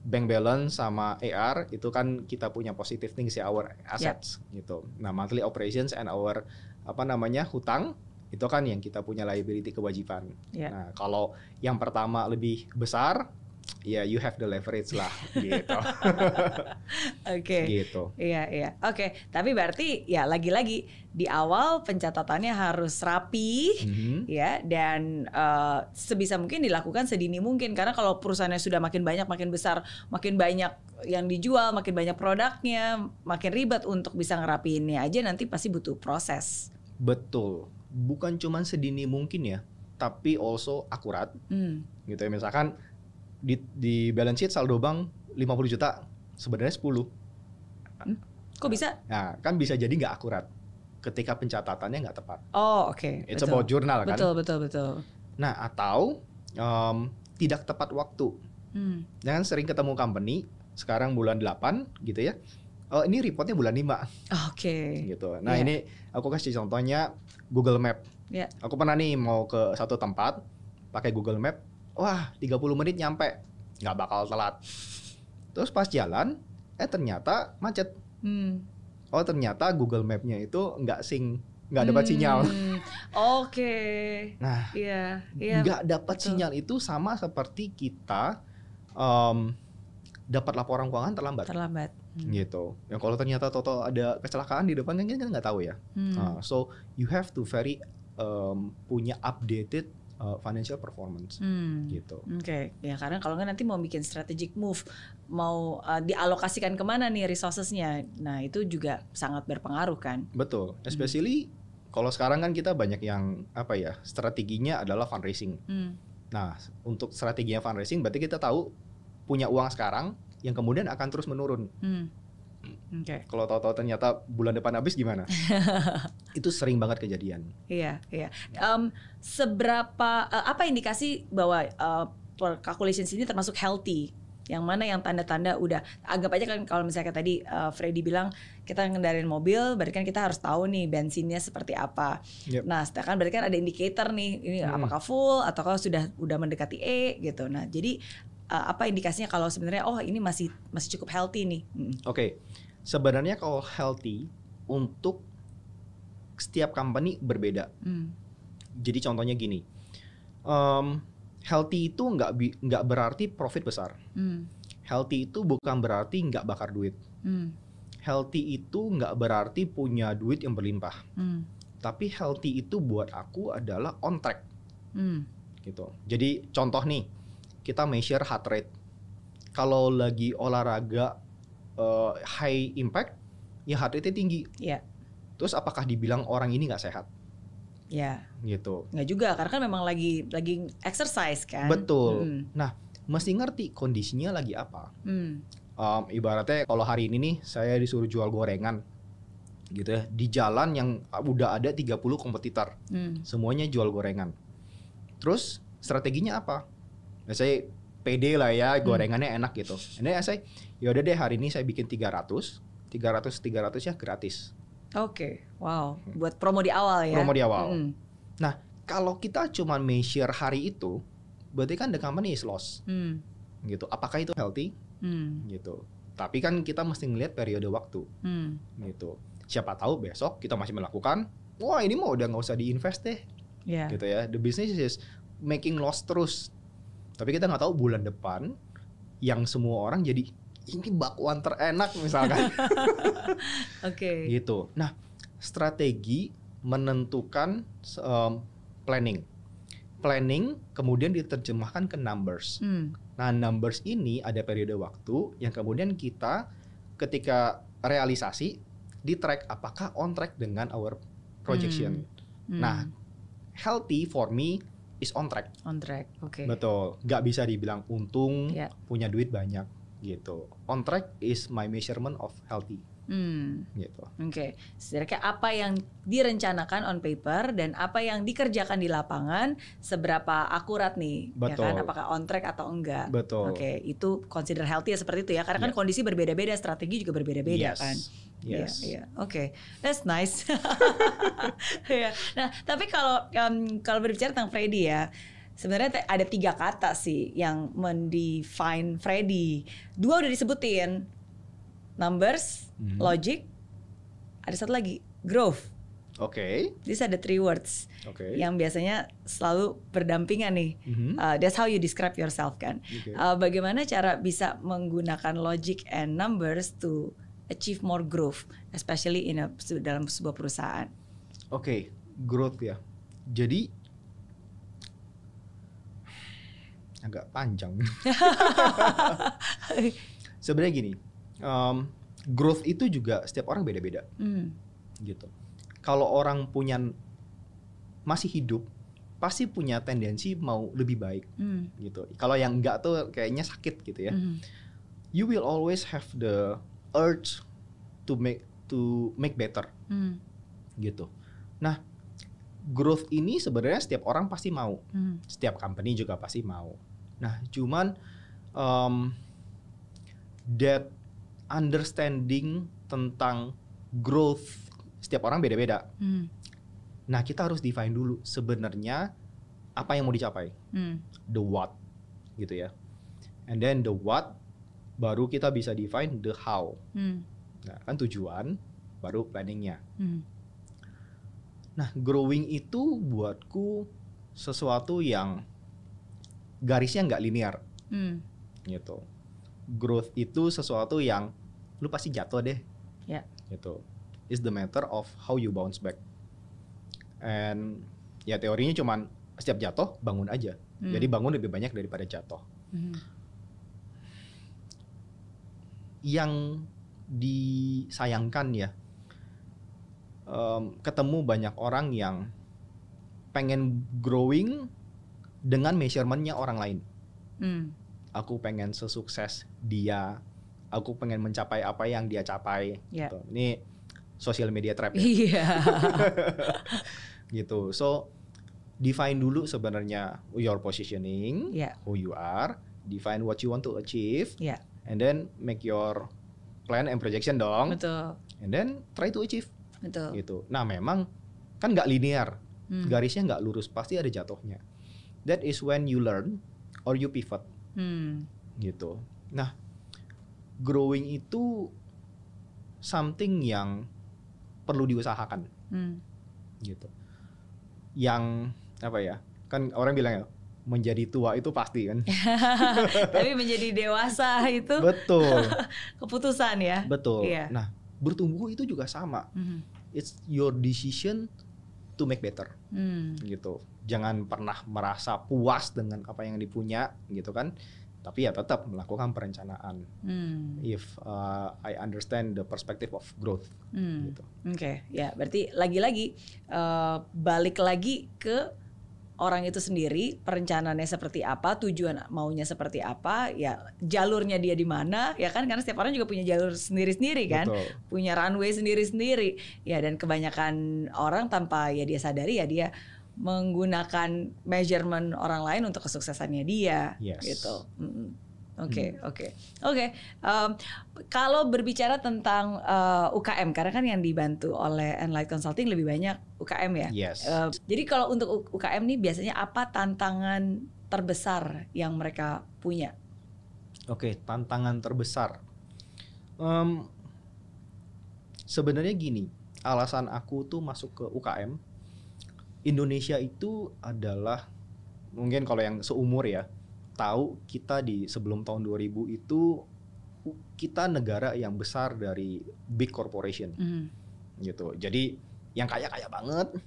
bank balance sama AR itu kan kita punya positive things ya our assets gitu. Nah, monthly operations and our apa namanya hutang itu kan yang kita punya liability kewajiban. Ya. Nah, kalau yang pertama lebih besar ya you have the leverage lah gitu. Oke. gitu. Iya, iya. Oke, tapi berarti ya lagi-lagi di awal pencatatannya harus rapi Mhm. ya dan eh, sebisa mungkin dilakukan sedini mungkin karena kalau perusahaannya sudah makin banyak, makin besar, makin banyak yang dijual, makin banyak produknya, makin ribet untuk bisa ngerapiinnya aja nanti pasti butuh proses. Betul. Bukan cuman sedini mungkin ya, tapi also akurat Hmm. gitu ya. Misalkan di di balance sheet saldo bank 50 juta, sebenarnya 10. Kok bisa? Nah, kan bisa jadi nggak akurat ketika pencatatannya nggak tepat. Oh, oke. It's betul. about jurnal kan. Betul, betul, betul. Nah, atau em, tidak tepat waktu. Hmm. Jangan sering ketemu company, sekarang bulan 8 gitu ya. Oh, ini reportnya bulan 5 Oke. gitu. Nah, Iya. ini aku kasih contohnya Google Map. Iya. Aku pernah nih mau ke satu tempat pakai Google Map. Wah, 30 menit nyampe. nggak bakal telat. Terus pas jalan, eh ternyata macet. Hmm. Oh, ternyata Google Map-nya itu nggak sing, nggak dapat sinyal. Hmm. Oke. Nah, Iya, iya. nggak dapat sinyal itu sama seperti kita em, dapat laporan keuangan terlambat. Terlambat. Hmm. gitu. Yang kalau ternyata Toto ada kecelakaan di depan kan kita nggak tahu ya. Hmm. Uh, so you have to very um, punya updated uh, financial performance Hmm. gitu. Oke, ya karena kalau nggak nanti mau bikin strategic move, mau uh, dialokasikan ke mana nih resourcesnya, nah itu juga sangat berpengaruh kan. Betul. Hmm. Especially kalau sekarang kan kita banyak yang apa ya strateginya adalah fundraising. Hmm. Nah untuk strateginya fundraising berarti kita tahu punya uang sekarang yang kemudian akan terus menurun. Hmm. Oke, Kalau tahu-tahu ternyata bulan depan habis gimana? Itu sering banget kejadian. iya, iya. Em, seberapa eh, apa indikasi bahwa eh, per calculations ini termasuk healthy? Yang mana yang tanda-tanda udah anggap aja kan kalau misalnya tadi eh, Freddy bilang kita ngendarin mobil, berarti kan kita harus tahu nih bensinnya seperti apa. Yep. Nah, sedangkan berarti kan ada indikator nih, ini Hmm. apakah full ataukah sudah udah mendekati E gitu. Nah, jadi uh, apa indikasinya kalau sebenarnya oh ini masih masih cukup healthy nih. Mm. Oke, sebenarnya kalau healthy untuk setiap company berbeda. Hmm. Jadi contohnya gini, em, healthy itu nggak nggak berarti profit besar. Hmm. Healthy itu bukan berarti nggak bakar duit. Hmm. Healthy itu nggak berarti punya duit yang berlimpah. Hmm. Tapi healthy itu buat aku adalah on track Hmm. gitu. Jadi contoh nih, kita measure heart rate. Kalau lagi olahraga eh, high impact, ya heart rate tinggi. Iya. Terus apakah dibilang orang ini nggak sehat Ya, gitu? nggak juga karena kan memang lagi lagi exercise kan. Betul. Hmm. Nah, mesti ngerti kondisinya lagi apa. Hmm. Um, ibaratnya kalau hari ini nih saya disuruh jual gorengan gitu ya di jalan yang udah ada 30 kompetitor Hmm. semuanya jual gorengan terus strateginya apa nah, saya pede lah ya Hmm. gorengannya enak gitu ini saya yaudah deh hari ini saya bikin 300 300 300 ya gratis Oke, wow. Buat promo di awal ya. Promo di awal. Hmm. kalau kita cuma measure hari itu berarti kan the company is lost Hmm. gitu apakah itu healthy Hmm. gitu tapi kan kita mesti ngelihat periode waktu Hmm. gitu. Siapa tahu besok kita masih melakukan, wah ini mah udah nggak usah diinvest deh, Ya. gitu ya. The business is making loss terus. Tapi kita nggak tahu bulan depan yang semua orang jadi ini bakwan terenak misalkan, Oke. gitu. Nah, strategi menentukan um, planning. planning kemudian diterjemahkan ke numbers. Hmm. Nah, numbers ini ada periode waktu yang kemudian kita ketika realisasi di track apakah on track dengan our projection. Hmm. Nah, healthy for me is on track. on track. Oke. Betul. Nggak bisa dibilang untung, Ya. punya duit banyak gitu. On track is my measurement of healthy Hmm. gitu. Oke, setidaknya apa yang direncanakan on paper dan apa yang dikerjakan di lapangan seberapa akurat nih, ya kan? Betul. Apakah on track atau enggak? Betul. Oke, itu consider healthy ya seperti itu ya, karena kan Yeah. kondisi berbeda-beda, strategi juga berbeda-beda Yes. kan. Yes. Iya, iya. Oke, that's nice. Iya. Nah, tapi kalau um, kalau berbicara tentang Freddy ya, sebenarnya ada tiga kata sih yang mendefine Freddy. Dua udah disebutin, numbers, Mhm. logic, ada satu lagi, growth. Oke. These are the three words Oke. yang biasanya selalu berdampingan nih. Mhm. Uh, that's how you describe yourself kan. Oke. Uh, bagaimana cara bisa menggunakan logic and numbers to achieve more growth, especially in a, dalam sebuah perusahaan. Oke, growth ya. Jadi agak panjang. Sebenarnya gini, um, growth itu juga setiap orang beda-beda Hmm. gitu. Kalau orang punya masih hidup, pasti punya tendensi mau lebih baik Hmm. gitu. Kalau yang enggak tuh kayaknya sakit gitu ya. Hmm. You will always have the urge to make to make better Hmm. gitu. Nah, growth ini sebenarnya setiap orang pasti mau, Hmm. setiap company juga pasti mau. Nah, cuman um, that understanding tentang growth setiap orang beda-beda. Hmm. Nah, kita harus define dulu sebenarnya apa yang mau dicapai, Hmm. the what, gitu ya. And then the what baru kita bisa define the how. Hmm. Nah, kan tujuan baru planningnya. Hmm. Nah, growing itu buatku sesuatu yang garisnya nggak linear Hmm. gitu. Growth itu sesuatu yang lu pasti jatuh deh. Ya. Gitu. Is the matter of how you bounce back. And ya teorinya cuman setiap jatuh bangun aja. Hmm. Jadi bangun lebih banyak daripada jatuh. Hmm. Yang disayangkan ya, em, ketemu banyak orang yang pengen growing dengan measurementnya orang lain. Hmm. Aku pengen sesukses dia, aku pengen mencapai apa yang dia capai. Ya. Gitu. Ini social media trap ya, Iya. gitu. So define dulu sebenarnya your positioning, Ya. who you are, define what you want to achieve, Ya. and then make your plan and projection dong, Betul. and then try to achieve Betul. gitu. Nah memang kan nggak linear, Hmm. garisnya nggak lurus, pasti ada jatuhnya. That is when you learn or you pivot Hmm. gitu. Nah growing itu something yang perlu diusahakan Hmm. gitu. Yang apa ya? Kan orang bilang ya menjadi tua itu pasti kan. Tapi menjadi dewasa itu Betul, keputusan ya. betul. Iya. Nah bertumbuh itu juga sama. Hmm. It's your decision to make better. Hmm. gitu. Jangan pernah merasa puas dengan apa yang dipunya gitu kan. Tapi ya tetap melakukan perencanaan. Hmm. If uh, I understand the perspective of growth Hmm. gitu. Oke, ya berarti lagi-lagi eh, balik lagi ke orang itu sendiri, perencanaannya seperti apa, tujuan maunya seperti apa, ya jalurnya dia di mana, ya kan karena setiap orang juga punya jalur sendiri-sendiri kan, Betul. punya runway sendiri-sendiri, ya dan kebanyakan orang tanpa ya dia sadari ya dia menggunakan measurement orang lain untuk kesuksesannya dia, Yes. gitu. Mm-mm. Oke, oke, oke. Em, Kalau berbicara tentang eh, UKM, karena kan yang dibantu oleh Enlight Consulting lebih banyak UKM ya. Yes. Eh, jadi kalau untuk UKM nih biasanya apa tantangan terbesar yang mereka punya? Oke, tantangan terbesar. Em, sebenarnya gini, alasan aku tuh masuk ke UKM, Indonesia itu adalah mungkin kalau yang seumur ya, tahu kita di sebelum tahun 2000 itu kita negara yang besar dari big corporation Hmm. gitu. Jadi yang kaya kaya banget,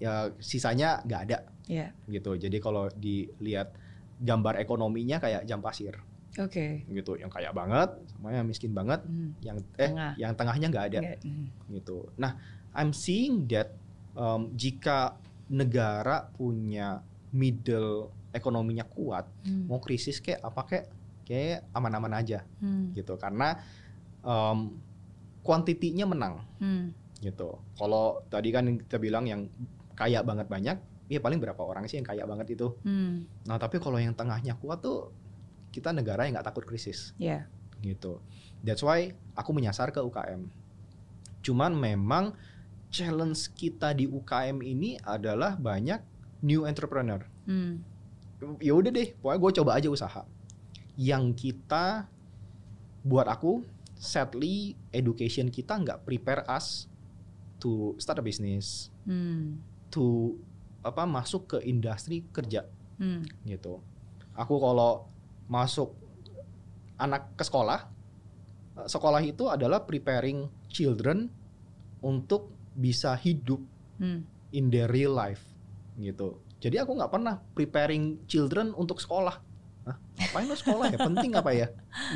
ya sisanya nggak ada Iya. gitu. Jadi kalau dilihat gambar ekonominya kayak jam pasir Oke. gitu, yang kaya banget sama yang miskin banget, Hmm. yang eh Tengah. yang tengahnya nggak ada hmm. gitu. Nah, I'm seeing that um, jika negara punya middle ekonominya kuat, Hmm. mau krisis kayak apa kayak kayak aman-aman aja Hmm. gitu karena um, kuantitinya menang Hmm. gitu. Kalau tadi kan kita bilang yang kaya banget banyak, ya paling berapa orang sih yang kaya banget itu. Hmm. Nah tapi kalau yang tengahnya kuat tuh kita negara yang nggak takut krisis Ya. gitu. That's why aku menyasar ke UKM. Cuman memang challenge kita di UKM ini adalah banyak new entrepreneur. Hmm. Ya udah deh, pokoknya gue coba aja usaha. Yang kita buat aku sadly education kita nggak prepare us to start a business, Hmm. to apa masuk ke industri kerja Hmm. gitu. Aku kalau masuk anak ke sekolah, sekolah itu adalah preparing children untuk bisa hidup Hmm. in their real life gitu. Jadi aku nggak pernah preparing children untuk sekolah. Hah, ngapain lo sekolah ya? Penting apa ya?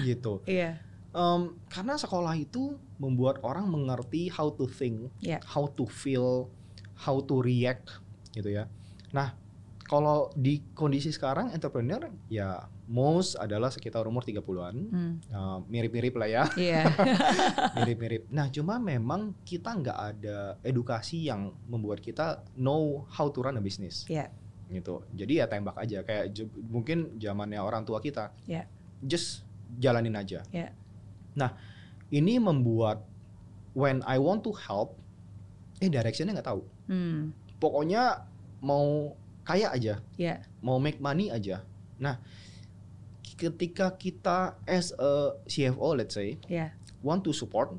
Gitu. Iya. Em, karena sekolah itu membuat orang mengerti how to think, Ya. how to feel, how to react gitu ya. Nah, kalau di kondisi sekarang entrepreneur ya most adalah sekitar umur 30-an. Hmm. Eh, mirip-mirip lah ya, Iya. mirip-mirip. Nah, cuma memang kita nggak ada edukasi yang membuat kita know how to run a business. Iya. Gitu. Jadi ya tembak aja kayak j- mungkin zamannya orang tua kita. Iya. Just jalanin aja. Iya. Nah, ini membuat when I want to help eh directionnya nggak tahu. Hmm. Pokoknya mau kaya aja, Iya. mau make money aja. Nah, ketika kita as a CFO let's say Iya. want to support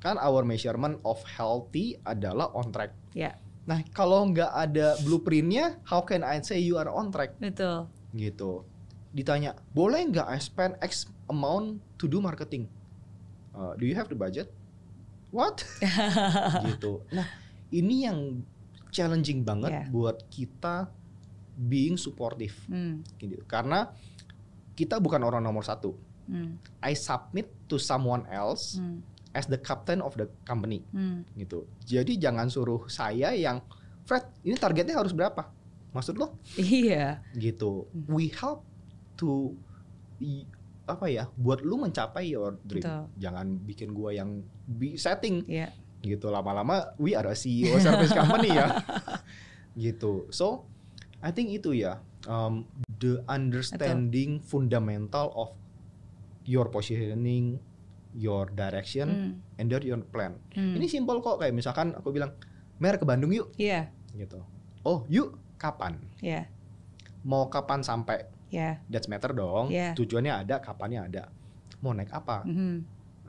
kan our measurement of healthy adalah on track. Iya. Nah, kalau nggak ada blueprintnya, how can I say you are on track? Betul. Gitu. Ditanya, boleh nggak I spend X amount to do marketing? Uh, do you have the budget? What? gitu. Nah, ini yang challenging banget Yeah. buat kita being supportive. Hmm. Gitu. Karena kita bukan orang nomor satu. Hmm. I submit to someone else Hmm. as the captain of the company Hmm. gitu. Jadi jangan suruh saya yang Fred, ini targetnya harus berapa? Maksud lo? Iya. Gitu. Hmm. We help to apa ya? Buat lu mencapai your dream. Betul. Jangan bikin gua yang bi- setting Iya. gitu lama-lama we are a CEO service company ya. gitu. So, I think itu ya um, the understanding fundamental of your positioning, your direction, Hmm. and then your plan. Hmm. Ini simpel kok kayak misalkan aku bilang, "Mer ke Bandung yuk." Iya. gitu. Oh, yuk kapan? Iya. Mau kapan sampai? Iya. That's matter dong. Iya. Tujuannya ada, kapannya ada. Mau naik apa? Mhm.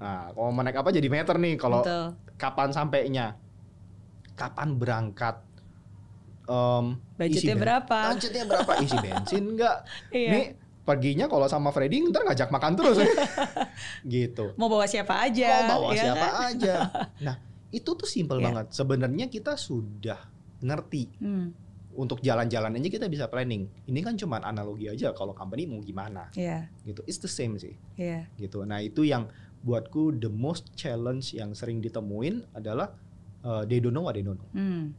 Nah, kalau mau naik apa jadi meter nih. Kalau Betul. kapan sampainya? Kapan berangkat? Em, Budgetnya ben- berapa? Budgetnya berapa? Isi bensin enggak? Iya. Nih paginya kalau sama Freddy ntar ngajak makan terus gitu. Mau bawa siapa aja? Mau bawa ya siapa kan? aja. Nah, itu tuh simple Iya. banget. Sebenarnya kita sudah ngerti Hmm. untuk jalan-jalan aja kita bisa planning. Ini kan cuma analogi aja kalau company mau gimana Iya. gitu. It's the same sih Iya. gitu. Nah, itu yang buatku the most challenge yang sering ditemuin adalah uh, they don't know what they don't know. Hmm.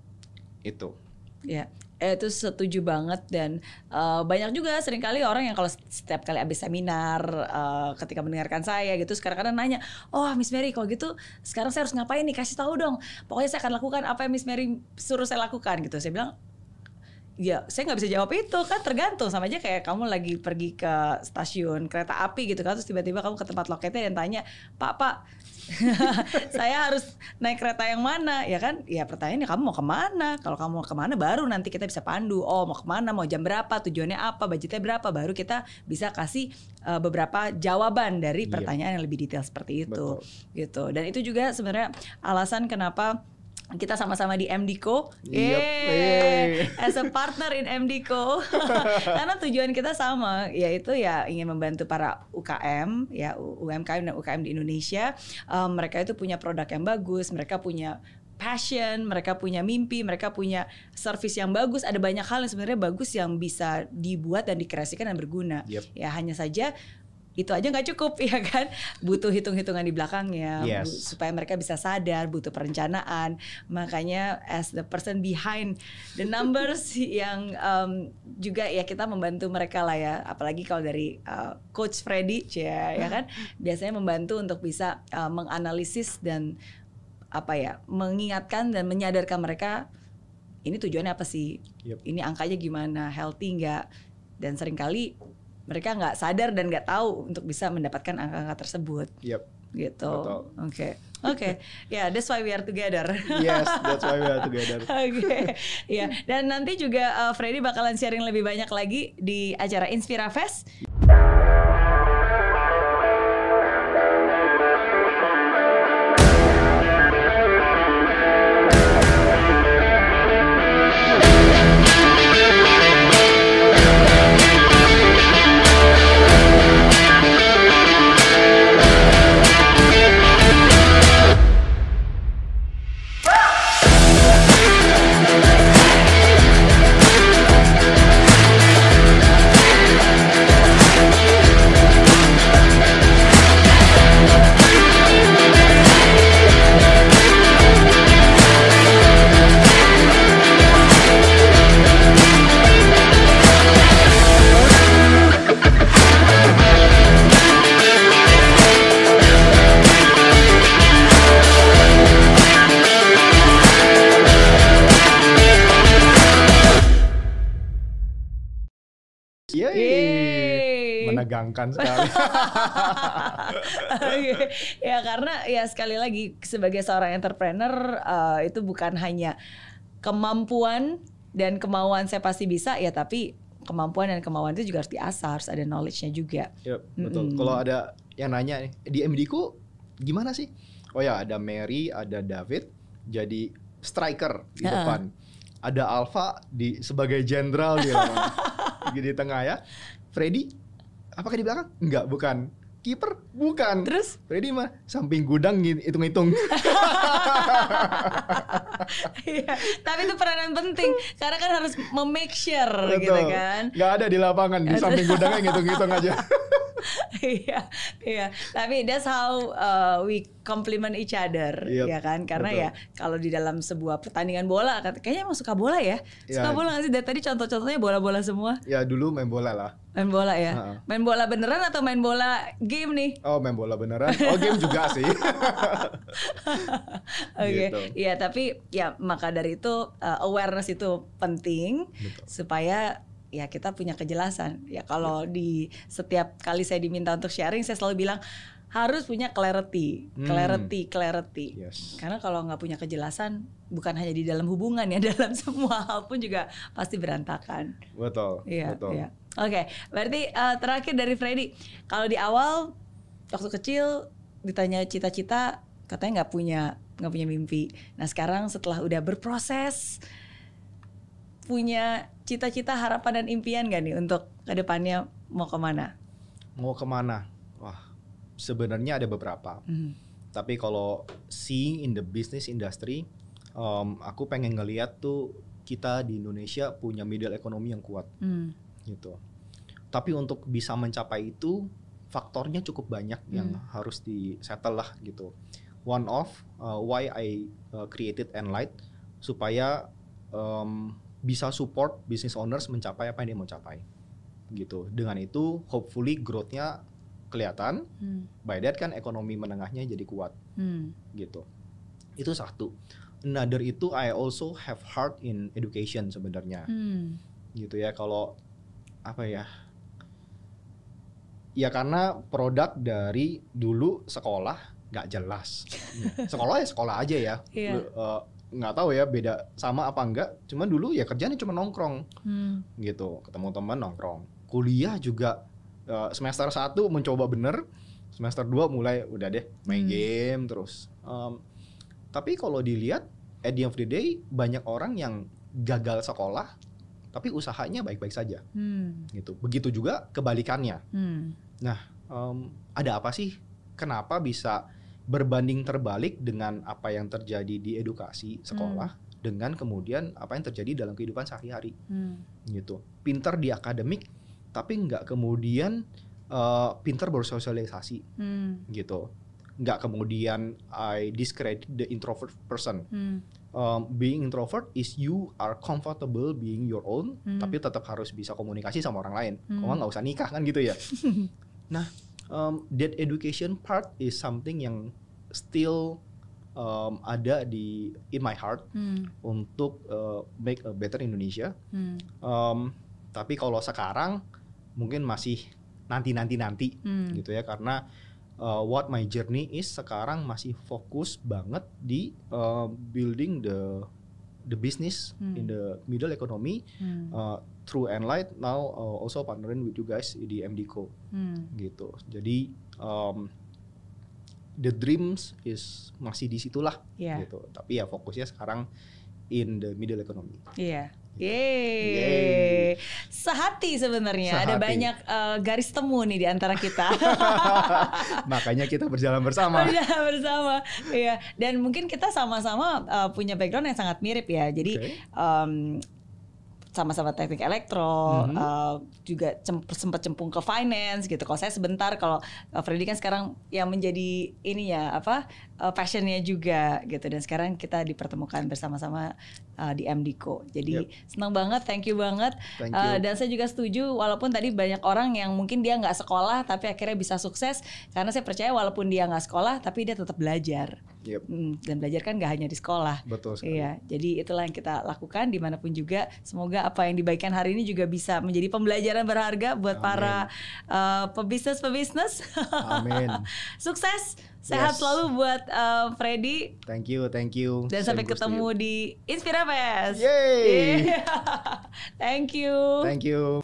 Itu. Ya, eh, itu setuju banget dan eh, banyak juga sering kali orang yang kalau setiap kali habis seminar eh, ketika mendengarkan saya gitu sekarang kadang nanya, oh Miss Mary kalau gitu sekarang saya harus ngapain nih kasih tahu dong. Pokoknya saya akan lakukan apa yang Miss Mary suruh saya lakukan gitu. Saya bilang Ya, saya nggak bisa jawab itu kan tergantung sama aja kayak kamu lagi pergi ke stasiun kereta api gitu kan terus tiba-tiba kamu ke tempat loketnya dan tanya Pak Pak saya harus naik kereta yang mana? Ya kan? Ya pertanyaannya kamu mau ke mana? Kalau kamu mau ke mana baru nanti kita bisa pandu. Oh mau ke mana? Mau jam berapa? Tujuannya apa? Budgetnya berapa? Baru kita bisa kasih uh, beberapa jawaban dari Iya. pertanyaan yang lebih detail seperti itu. Betul. gitu. Dan itu juga sebenarnya alasan kenapa kita sama-sama di MDco, Yep. Yeay. Yeay. as a partner in MDco, karena tujuan kita sama, yaitu ya ingin membantu para UKM, ya UMKM dan UKM di Indonesia. Um, mereka itu punya produk yang bagus, mereka punya passion, mereka punya mimpi, mereka punya service yang bagus. Ada banyak hal yang sebenarnya bagus yang bisa dibuat dan dikreasikan dan berguna. Yep. Ya hanya saja itu aja nggak cukup ya kan? Butuh hitung-hitungan di belakangnya Yes. supaya mereka bisa sadar butuh perencanaan. Makanya as the person behind the numbers yang um, juga ya kita membantu mereka lah ya. Apalagi kalau dari uh, coach Freddy ya ya kan? Biasanya membantu untuk bisa uh, menganalisis dan apa ya mengingatkan dan menyadarkan mereka ini tujuannya apa sih? Yep. ini angkanya gimana? Healthy nggak? Dan sering kali mereka nggak sadar dan nggak tahu untuk bisa mendapatkan angka-angka tersebut Yep. gitu oke oke ya that's why we are together Yes, that's why we are together. Oke, ya. Dan nanti juga uh, Freddy bakalan sharing lebih banyak lagi di acara Inspira Fest. Yeay. Menegangkan sekali. Oke. ya karena ya sekali lagi sebagai seorang entrepreneur uh, itu bukan hanya kemampuan dan kemauan saya pasti bisa ya tapi kemampuan dan kemauan itu juga harus diasah harus ada knowledge-nya juga. Yep, betul. Mm-mm. Kalau ada yang nanya nih, di MD ku gimana sih? Oh ya, ada Mary, ada David jadi striker di Heeh. depan. Ada Alpha di sebagai jenderal di di tengah ya. Freddy apakah di belakang? Enggak, bukan. Kiper? Bukan. Terus Freddy mah samping gudang hitung-hitung. Iya, tapi itu peranan penting karena kan harus memake sure gitu kan. Nggak ada di lapangan, di samping gudangnya ngitung-ngitung aja. Iya, iya. Tapi that's how uh, we complement each other, Yep, ya kan? Karena betul. ya kalau di dalam sebuah pertandingan bola, kayaknya emang suka bola ya. Suka Ya. bola nggak sih? Dari tadi contoh-contohnya bola-bola semua. ya dulu main bola lah. Main bola ya. Ha-ha. Main bola beneran atau main bola game nih? Oh main bola beneran? Oh game juga sih. Oke, Gitu. iya tapi ya maka dari itu uh, awareness itu penting Betul. supaya ya kita punya kejelasan. Ya kalau di setiap kali saya diminta untuk sharing, saya selalu bilang harus punya clarity, Hmm. clarity, clarity. Yes. Karena kalau nggak punya kejelasan, bukan hanya di dalam hubungan ya, dalam semua hal pun juga pasti berantakan. Betul. Iya, betul. iya. Oke, berarti uh, terakhir dari Freddy, kalau di awal waktu kecil ditanya cita-cita, katanya nggak punya nggak punya mimpi. Nah sekarang setelah udah berproses, punya cita-cita, harapan dan impian gak nih untuk ke depannya mau ke mana? Mau ke mana? Sebenarnya ada beberapa. Hmm. Tapi kalau seeing in the business industry, um, aku pengen ngeliat tuh kita di Indonesia punya middle ekonomi yang kuat Hmm. gitu. Tapi untuk bisa mencapai itu faktornya cukup banyak yang Hmm. harus di settle lah gitu. One of uh, why I uh, created Enlight supaya um, bisa support business owners mencapai apa yang dia mau capai gitu. Dengan itu hopefully growth-nya kelihatan. Hmm. By that kan ekonomi menengahnya jadi kuat Hmm. gitu. Itu satu. Another itu I also have heart in education sebenarnya Hmm. gitu ya kalau apa ya ya karena produk dari dulu sekolah nggak jelas Ya, sekolah ya sekolah aja ya Iya. Lu, eh, nggak tahu ya beda sama apa enggak cuman dulu ya kerjanya cuma nongkrong Hmm. gitu ketemu teman nongkrong kuliah juga eh, semester 1 mencoba bener semester 2 mulai udah deh main Hmm. game terus Em, tapi kalau dilihat at the end of the day banyak orang yang gagal sekolah tapi usahanya baik-baik saja Hmm. gitu begitu juga kebalikannya Hmm. Em, ada apa sih kenapa bisa berbanding terbalik dengan apa yang terjadi di edukasi sekolah Hmm. dengan kemudian apa yang terjadi dalam kehidupan sehari-hari Hmm. gitu. Pinter di akademik tapi nggak kemudian eh, pinter bersosialisasi Hmm. gitu. Nggak kemudian I discredit the introvert person. Hmm. Um, being introvert is you are comfortable being your own, Hmm. tapi tetap harus bisa komunikasi sama orang lain. Hmm. Nggak nggak usah nikah kan gitu ya. nah, um, that education part is something yang still um, ada di in my heart Hmm. untuk uh, make a better Indonesia. Hmm. Um, tapi kalau sekarang mungkin masih nanti nanti nanti Hmm. gitu ya karena uh, what my journey is sekarang masih fokus banget di uh, building the the business Hmm. in the middle economy Hmm. uh, through Enlight now uh, also partnering with you guys di MDco Hmm. gitu jadi um, the dreams is masih di situlah Iya. gitu tapi ya fokusnya sekarang in the middle economy Iya. Yeay. Yeay. Sehati sebenarnya. Ada banyak eh, garis temu nih di antara kita. makanya kita berjalan bersama Berjalan bersama. Iya. Dan mungkin kita sama-sama eh, punya background yang sangat mirip ya. Jadi Oke. em, sama-sama teknik elektro, Mhm. eh, juga cem- sempat cempung ke finance gitu. Kalau saya sebentar, kalau eh, Freddy kan sekarang yang menjadi ini ya apa eh, passionnya juga gitu. Dan sekarang kita dipertemukan bersama-sama eh, di MDco. Jadi senang banget, thank you banget. Thank you. dan saya juga setuju, walaupun tadi banyak orang yang mungkin dia nggak sekolah tapi akhirnya bisa sukses, karena saya percaya walaupun dia nggak sekolah tapi dia tetap belajar. Yep, Hmm, dan belajar kan nggak hanya di sekolah. betul sekali Iya, jadi itulah yang kita lakukan di mana pun juga. Semoga apa yang dibagikan hari ini juga bisa menjadi pembelajaran berharga buat Amin. para uh, pebisnis-pebisnis. amin Sukses, sehat Yes. selalu buat uh, Freddy thank you thank you dan Same sampai ketemu di Inspira Fest. Yeay. Yeah. Thank you. thank you